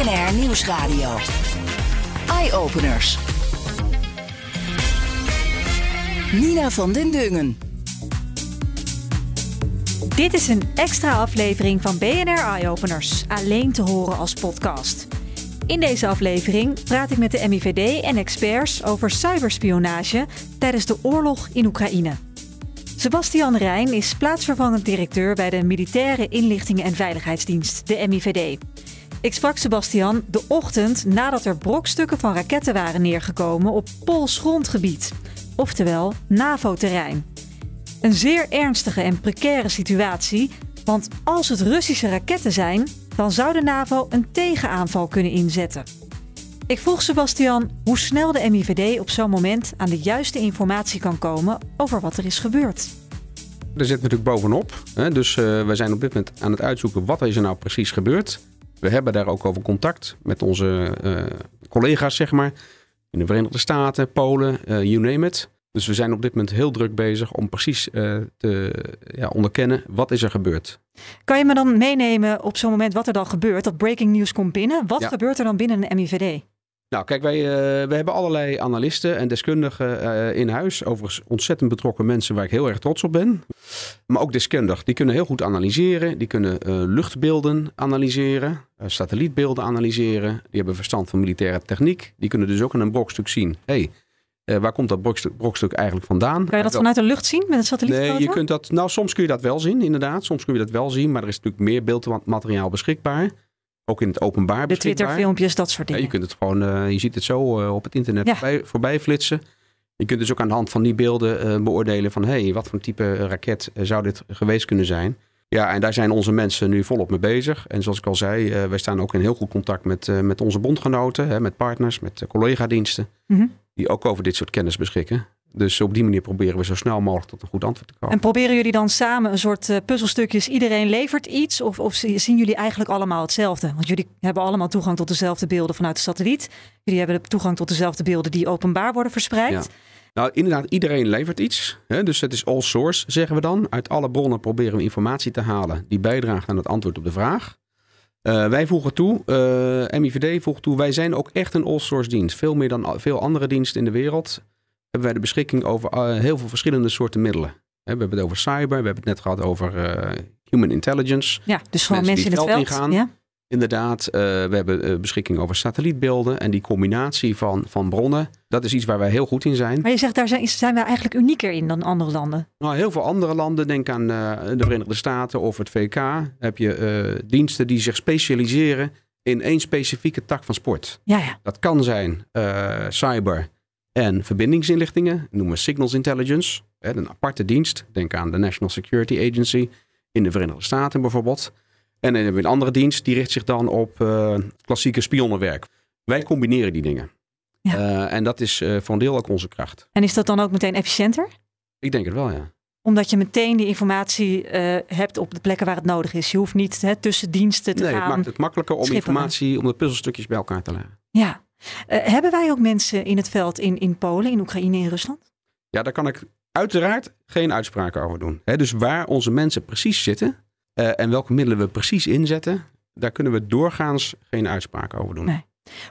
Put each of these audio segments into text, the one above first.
BNR Nieuwsradio. Eye-openers. Nina van den Dungen. Dit is een extra aflevering van BNR Eye-openers, alleen te horen als podcast. In deze aflevering praat ik met de MIVD en experts over cyberspionage tijdens de oorlog in Oekraïne. Sebastian Rijn is plaatsvervangend directeur bij de Militaire Inlichtingen en Veiligheidsdienst, de MIVD. Ik sprak Sebastian de ochtend nadat er brokstukken van raketten waren neergekomen op Pools grondgebied, oftewel NAVO-terrein. Een zeer ernstige en precaire situatie, want als het Russische raketten zijn, dan zou de NAVO een tegenaanval kunnen inzetten. Ik vroeg Sebastian hoe snel de MIVD op zo'n moment aan de juiste informatie kan komen over wat er is gebeurd. Zitten we natuurlijk bovenop. Hè? Dus uh, wij zijn op dit moment aan het uitzoeken wat er nou precies gebeurd. We hebben daar ook over contact met onze uh, collega's, zeg maar. In de Verenigde Staten, Polen, uh, you name it. Dus we zijn op dit moment heel druk bezig om precies uh, te ja, onderkennen wat is er gebeurd. Kan je me dan meenemen op zo'n moment wat er dan gebeurt? Dat breaking news komt binnen. Wat ja. gebeurt er dan binnen een MIVD? Nou, kijk, wij, uh, wij hebben allerlei analisten en deskundigen uh, in huis. Overigens ontzettend betrokken mensen waar ik heel erg trots op ben. Maar ook deskundig. Die kunnen heel goed analyseren. Die kunnen uh, luchtbeelden analyseren. satellietbeelden analyseren. Die hebben verstand van militaire techniek. Die kunnen dus ook in een brokstuk zien. Hey, waar komt dat brokstuk, brokstuk, eigenlijk vandaan? Kan je dat vanuit de lucht zien met een satellietfoto? Nee, je kunt dat, nou, soms kun je dat wel zien, inderdaad. Soms kun je dat wel zien. Maar er is natuurlijk meer beeldmateriaal beschikbaar. Ook in het openbaar De Twitter-filmpjes, dat soort dingen. Ja, je kunt het gewoon, uh, je ziet het zo uh, op het internet ja. voorbij, voorbij, flitsen. Je kunt dus ook aan de hand van die beelden uh, beoordelen van... hé, hey, wat voor type raket zou dit geweest kunnen zijn? Ja, en daar zijn onze mensen nu volop mee bezig. En zoals ik al zei, wij staan ook in heel goed contact met, met onze bondgenoten... Hè, met partners, met collega-diensten... Mm -hmm. die ook over dit soort kennis beschikken. Dus op die manier proberen we zo snel mogelijk tot een goed antwoord te komen. En proberen jullie dan samen een soort uh, puzzelstukjes, iedereen levert iets? Of, of zien jullie eigenlijk allemaal hetzelfde? Want jullie hebben allemaal toegang tot dezelfde beelden vanuit de satelliet. Jullie hebben toegang tot dezelfde beelden die openbaar worden verspreid. Ja. Nou, inderdaad, iedereen levert iets. Hè? Dus het is all source, zeggen we dan. Uit alle bronnen proberen we informatie te halen die bijdraagt aan het antwoord op de vraag. Uh, wij voegen toe, uh, MIVD voegt toe, wij zijn ook echt een all-source dienst. Veel meer dan veel andere diensten in de wereld hebben wij de beschikking over uh, heel veel verschillende soorten middelen. We hebben het over cyber, we hebben het net gehad over uh, human intelligence. Ja, dus gewoon mensen, mensen in het veld. Ja. Inderdaad, uh, we hebben beschikking over satellietbeelden en die combinatie van, van bronnen. Dat is iets waar wij heel goed in zijn. Maar je zegt, daar zijn, zijn wij eigenlijk unieker in dan andere landen? Nou, heel veel andere landen, denk aan de Verenigde Staten of het VK, heb je diensten die zich specialiseren in één specifieke tak van sport. Ja, ja. Dat kan zijn cyber, en verbindingsinlichtingen, noemen we Signals Intelligence. Een aparte dienst. Denk aan de National Security Agency in de Verenigde Staten bijvoorbeeld. En dan hebben we een andere dienst die richt zich dan op uh, klassieke spionnenwerk. Wij combineren die dingen. Ja. Uh, en dat is uh, voor een deel ook onze kracht. En is dat dan ook meteen efficiënter? Ik denk het wel, ja. Omdat je meteen die informatie hebt op de plekken waar het nodig is. Je hoeft niet hè, tussen diensten te nee, gaan. Het maakt het makkelijker om schipperen. informatie, om de puzzelstukjes bij elkaar te leggen. Ja. Uh, hebben wij ook mensen in het veld in, in Polen, in Oekraïne, in Rusland? Ja, daar kan ik uiteraard geen uitspraken over doen. He, dus waar onze mensen precies zitten uh, en welke middelen we precies inzetten, daar kunnen we doorgaans geen uitspraken over doen. Nee.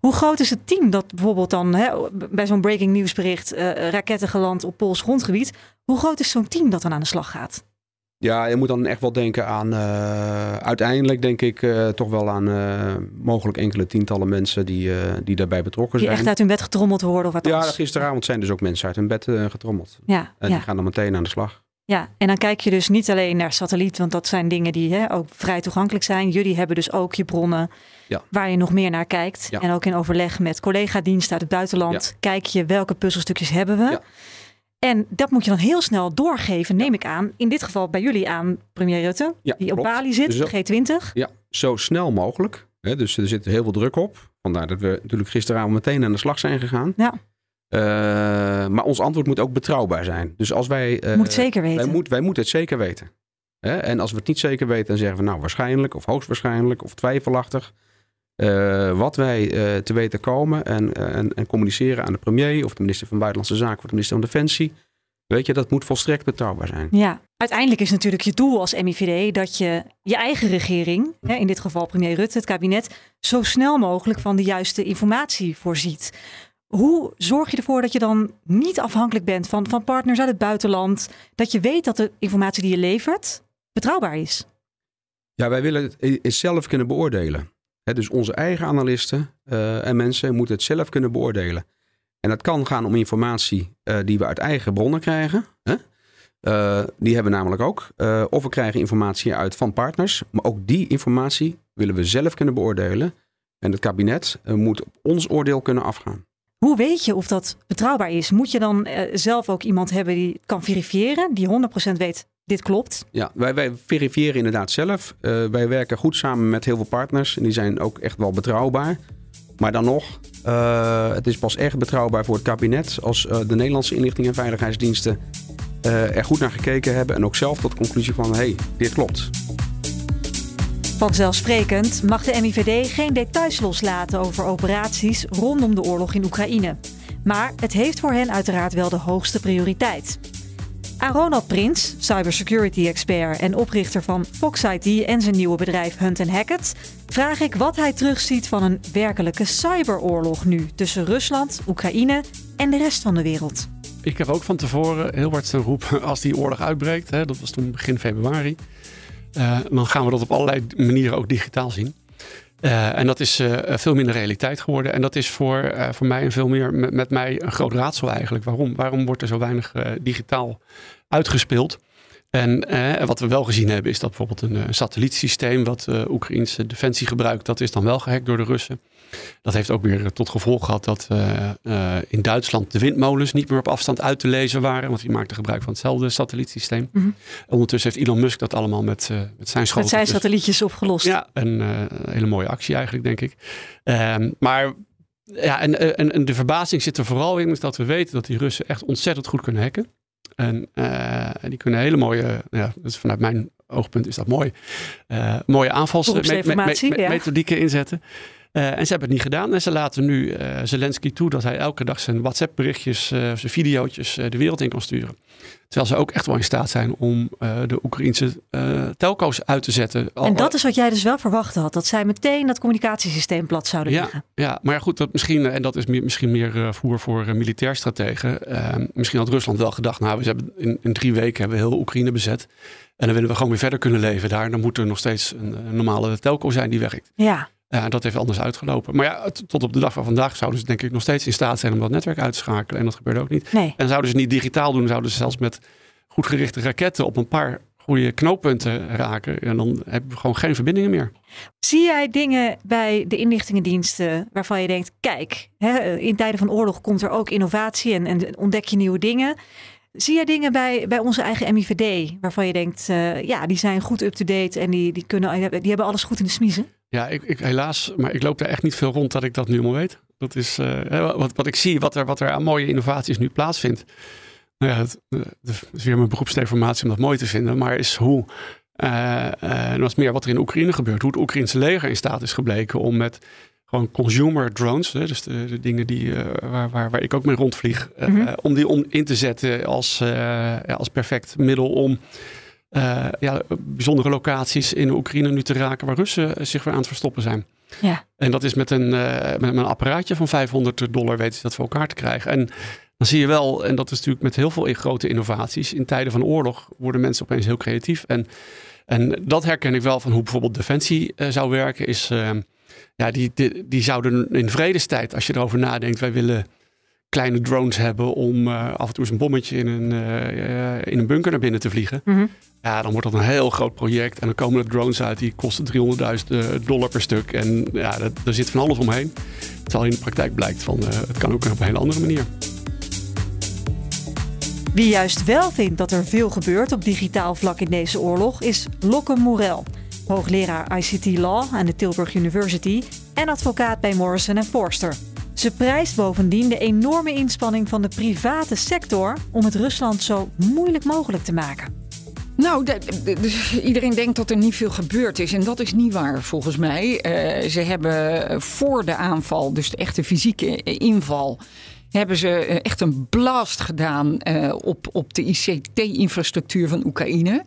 Hoe groot is het team dat bijvoorbeeld dan hè, bij zo'n breaking nieuwsbericht uh, raketten geland op Pools grondgebied? Hoe groot is zo'n team dat dan aan de slag gaat? Ja, je moet dan echt wel denken aan, uh, uiteindelijk denk ik uh, toch wel aan uh, mogelijk enkele tientallen mensen die, die daarbij betrokken die zijn. Die echt uit hun bed getrommeld worden of wat Ja, gisteravond zijn dus ook mensen uit hun bed getrommeld. Ja, en ja. die gaan dan meteen aan de slag. Ja, en dan kijk je dus niet alleen naar satelliet, want dat zijn dingen die hè, ook vrij toegankelijk zijn. Jullie hebben dus ook je bronnen ja. waar je nog meer naar kijkt. Ja. En ook in overleg met collega-diensten uit het buitenland kijk je welke puzzelstukjes hebben we. En dat moet je dan heel snel doorgeven, neem ik aan. In dit geval bij jullie aan premier Rutte, Ja, die op. Bali zit, Zo- G20. Ja, zo snel mogelijk. dus er zit heel veel druk op. Vandaar dat we natuurlijk gisteravond meteen aan de slag zijn gegaan. Ja. maar ons antwoord moet ook betrouwbaar zijn. Dus als wij. Uh, moet zeker weten. Wij, moet, wij moeten het zeker weten. En als we het niet zeker weten, dan zeggen we nou waarschijnlijk of hoogstwaarschijnlijk of twijfelachtig. Uh, wat wij uh, te weten komen en, en, en, communiceren aan de premier of de minister van Buitenlandse Zaken of de minister van Defensie. Weet je, dat moet volstrekt betrouwbaar zijn. Ja, uiteindelijk is natuurlijk je doel als MIVD dat je je eigen regering, hè, in dit geval premier Rutte, het kabinet, zo snel mogelijk van de juiste informatie voorziet. Hoe zorg je ervoor dat je dan niet afhankelijk bent van, van partners uit het buitenland? Dat je weet dat de informatie die je levert betrouwbaar is? Ja, wij willen het zelf kunnen beoordelen. Dus onze eigen analisten uh, en mensen moeten het zelf kunnen beoordelen. En dat kan gaan om informatie uh, die we uit eigen bronnen krijgen. Hè? Uh, die hebben we namelijk ook. of we krijgen informatie uit van partners. Maar ook die informatie willen we zelf kunnen beoordelen. En het kabinet moet op ons oordeel kunnen afgaan. Hoe weet je of dat betrouwbaar is? Moet je dan zelf ook iemand hebben die kan verifiëren, die 100% weet dit klopt? Ja, wij, wij verifiëren inderdaad zelf. Uh, wij werken goed samen met heel veel partners en die zijn ook echt wel betrouwbaar. Maar dan nog, uh, het is pas echt betrouwbaar voor het kabinet als uh, de Nederlandse inlichting en veiligheidsdiensten er goed naar gekeken hebben en ook zelf tot de conclusie van hé, hey, dit klopt. Vanzelfsprekend mag de MIVD geen details loslaten over operaties rondom de oorlog in Oekraïne. Maar het heeft voor hen uiteraard wel de hoogste prioriteit. Aan Ronald Prins, cybersecurity expert en oprichter van Fox IT en zijn nieuwe bedrijf Hunt Hackett, vraag ik wat hij terugziet van een werkelijke cyberoorlog nu tussen Rusland, Oekraïne en de rest van de wereld. Ik heb ook van tevoren heel hard zijn roep als die oorlog uitbreekt, hè, dat was toen begin februari, uh, dan gaan we dat op allerlei manieren ook digitaal zien. Uh, en dat is uh, veel minder realiteit geworden. En dat is voor, uh, voor mij en veel meer met, met, mij een groot raadsel eigenlijk. Waarom? Waarom wordt er zo weinig digitaal uitgespeeld? En wat we wel gezien hebben is dat bijvoorbeeld een, satellietsysteem wat de Oekraïnse defensie gebruikt, dat is dan wel gehackt door de Russen. Dat heeft ook weer tot gevolg gehad dat uh, uh, in Duitsland de windmolens niet meer op afstand uit te lezen waren. Want die maakten gebruik van hetzelfde satellietsysteem. Mm -hmm. Ondertussen heeft Elon Musk dat allemaal met, uh, met zijn schoten. Met zijn satellietjes opgelost. Ja, een hele mooie actie eigenlijk, denk ik. Ehm, maar ja, en, en, en, de verbazing zit er vooral in is dat we weten dat die Russen echt ontzettend goed kunnen hacken. En die kunnen hele mooie, ja, dus vanuit mijn oogpunt is dat mooi, mooie aanvalsmethodieken inzetten. Uh, en ze hebben het niet gedaan. En ze laten nu uh, Zelensky toe dat hij elke dag zijn WhatsApp-berichtjes, uh, zijn videootjes de wereld in kan sturen. Terwijl ze ook echt wel in staat zijn om de Oekraïnse telco's uit te zetten. En dat is wat jij dus wel verwacht had. Dat zij meteen dat communicatiesysteem plat zouden ja, leggen. Ja, maar goed, dat misschien, en dat is meer, misschien meer voer voor militair strategen. misschien had Rusland wel gedacht, nou, we hebben in, in drie weken hebben we heel Oekraïne bezet. En dan willen we gewoon weer verder kunnen leven daar. Dan moet er nog steeds een, een normale telco zijn die werkt. Ja. Ja, dat heeft anders uitgelopen. Maar ja, tot op de dag van vandaag zouden ze denk ik nog steeds in staat zijn om dat netwerk uit te schakelen. En dat gebeurde ook niet. Nee. En zouden ze niet digitaal doen, zouden ze zelfs met goed gerichte raketten op een paar goede knooppunten raken. En dan hebben we gewoon geen verbindingen meer. Zie jij dingen bij de inlichtingendiensten waarvan je denkt, kijk, hè, in tijden van oorlog komt er ook innovatie en, en ontdek je nieuwe dingen. Zie jij dingen bij, bij onze eigen MIVD waarvan je denkt, uh, ja, die zijn goed up-to-date en die, die, kunnen, die hebben alles goed in de smiezen? Ja, ik, ik, helaas, maar ik loop daar echt niet veel rond dat ik dat nu allemaal weet. Dat is uh, wat, wat ik zie, wat er, wat er aan mooie innovaties nu plaatsvindt. Nou ja, het, het is weer mijn beroepsdeformatie om dat mooi te vinden, maar is hoe, uh, uh, en dat is meer wat er in Oekraïne gebeurt, hoe het Oekraïnse leger in staat is gebleken om met gewoon consumer drones, hè, dus de, de, dingen die, uh, waar, waar, waar ik ook mee rondvlieg, mm -hmm. om die om in te zetten als, ja, als perfect middel om ja, bijzondere locaties in Oekraïne nu te raken waar Russen zich weer aan het verstoppen zijn. Ja. En dat is met een, met een apparaatje van 500 dollar weten ze dat voor elkaar te krijgen. En dan zie je wel, en dat is natuurlijk met heel veel grote innovaties, in tijden van oorlog worden mensen opeens heel creatief. En, en dat herken ik wel van hoe bijvoorbeeld Defensie zou werken, is ja, die, die, die, zouden in vredestijd, als je erover nadenkt, wij willen kleine drones hebben om uh, af en toe eens een bommetje in een, uh, in een bunker naar binnen te vliegen. Mm -hmm. Ja, dan wordt dat een heel groot project. En dan komen er drones uit die kosten 300.000 dollar per stuk. En ja, dat, er zit van alles omheen. Terwijl in de praktijk blijkt van uh, het kan ook op een hele andere manier. Wie juist wel vindt dat er veel gebeurt op digitaal vlak in deze oorlog is Lokke Morel. hoogleraar ICT Law aan de Tilburg University en advocaat bij Morrison Forster. Ze prijst bovendien de enorme inspanning van de private sector om het Rusland zo moeilijk mogelijk te maken. Nou, iedereen denkt dat er niet veel gebeurd is. En dat is niet waar, volgens mij. Uh, ze hebben voor de aanval, dus de echte fysieke inval hebben ze eh, echt een blast gedaan uh, op, op de ICT-infrastructuur van Oekraïne.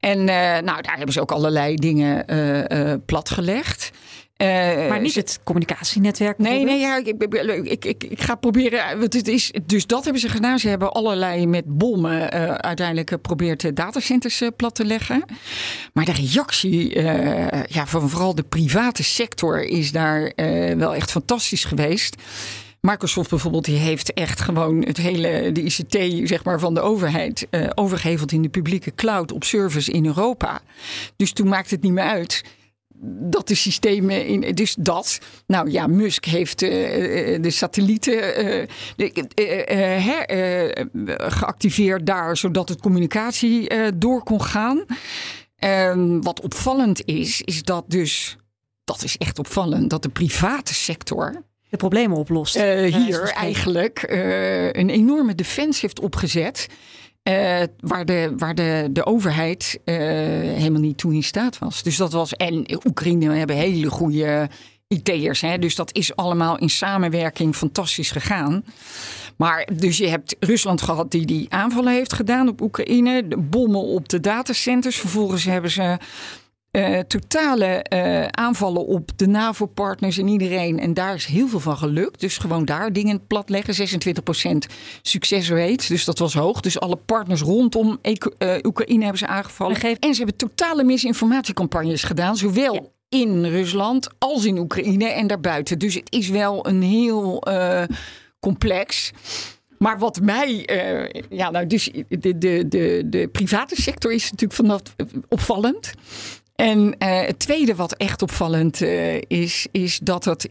En nou, daar hebben ze ook allerlei dingen platgelegd. Uh, maar niet het communicatienetwerk? Nee, nee ja, ik, ik, ik, ik, ga proberen. Het is, dus dat hebben ze gedaan. Ze hebben allerlei met bommen uh, uiteindelijk geprobeerd datacenters uh, plat te leggen. Maar de reactie ja, van vooral de private sector is daar wel echt fantastisch geweest. Microsoft bijvoorbeeld, die heeft echt gewoon het hele, de ICT zeg maar, van de overheid uh, overgeheveld in de publieke cloud op servers in Europa. Dus toen maakt het niet meer uit dat de systemen in. Dus dat. Nou ja, Musk heeft uh, de satellieten uh, geactiveerd daar, zodat het communicatie door kon gaan. Ehm, wat opvallend is, is dat dus. Dat is echt opvallend, dat de private sector de problemen oplost. Uh, hier eigenlijk uh, een enorme defensie heeft opgezet. Uh, waar de, waar de, de overheid helemaal niet toe in staat was. Dus dat was. En Oekraïne hebben hele goede IT'ers. Dus dat is allemaal in samenwerking fantastisch gegaan. Maar dus je hebt Rusland gehad die die aanvallen heeft gedaan op Oekraïne. De bommen op de datacenters. Vervolgens hebben ze uh, totale uh, aanvallen op de NAVO-partners en iedereen. En daar is heel veel van gelukt. Dus gewoon daar dingen platleggen. 26% succesrate. Dus dat was hoog. Dus alle partners rondom uh, Oekraïne hebben ze aangevallen. En ze hebben totale misinformatiecampagnes gedaan. Zowel in Rusland als in Oekraïne en daarbuiten. Dus het is wel een heel complex. Maar wat mij, uh, ja, nou, dus de, de, de, de private sector is natuurlijk vanaf opvallend. En uh, het tweede wat echt opvallend uh, is, is dat het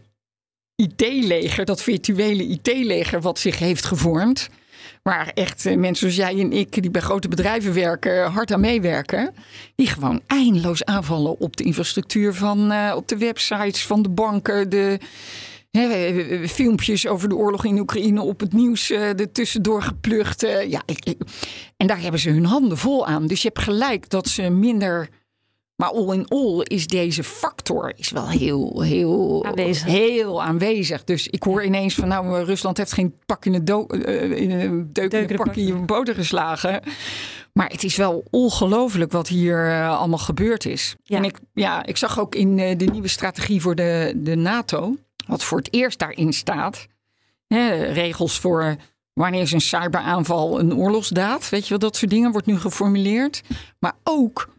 IT-leger, dat virtuele IT-leger wat zich heeft gevormd, waar echt uh, mensen zoals jij en ik, die bij grote bedrijven werken, hard aan meewerken, die gewoon eindeloos aanvallen op de infrastructuur van, op de websites van de banken, de filmpjes over de oorlog in Oekraïne op het nieuws uh, er tussendoor geplucht. ja, ik, en daar hebben ze hun handen vol aan. Dus je hebt gelijk dat ze minder maar all in all is deze factor is wel heel, heel aanwezig. Heel aanwezig. Dus ik hoor ineens van nou, Rusland heeft geen pak in de, do uh, in een deuk in pak in je boter geslagen. Maar het is wel ongelooflijk wat hier uh, allemaal gebeurd is. Ja. En ik, ja, ik zag ook in de nieuwe strategie voor de, de NATO, wat voor het eerst daarin staat, hè, regels voor wanneer is een cyberaanval een oorlogsdaad, weet je wel, dat soort dingen wordt nu geformuleerd. Maar ook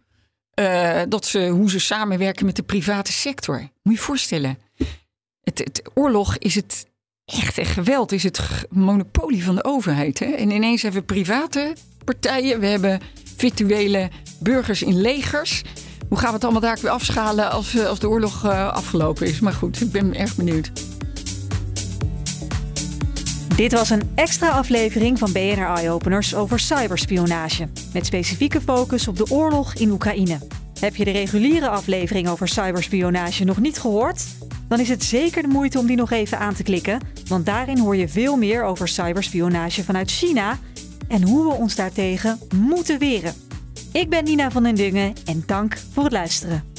uh, dat ze, hoe ze samenwerken met de private sector. Moet je je voorstellen. Het, oorlog is het echt en geweld is het monopolie van de overheid. Hè? En ineens hebben we private partijen, we hebben virtuele burgers in legers. Hoe gaan we het allemaal daar weer afschalen als, eh, als de oorlog uh, afgelopen is? Maar goed, ik ben erg benieuwd. Dit was een extra aflevering van BNR Eye Openers over cyberspionage. Met specifieke focus op de oorlog in Oekraïne. Heb je de reguliere aflevering over cyberspionage nog niet gehoord? Dan is het zeker de moeite om die nog even aan te klikken. Want daarin hoor je veel meer over cyberspionage vanuit China en hoe we ons daartegen moeten weren. Ik ben Nina van den Dungen en dank voor het luisteren.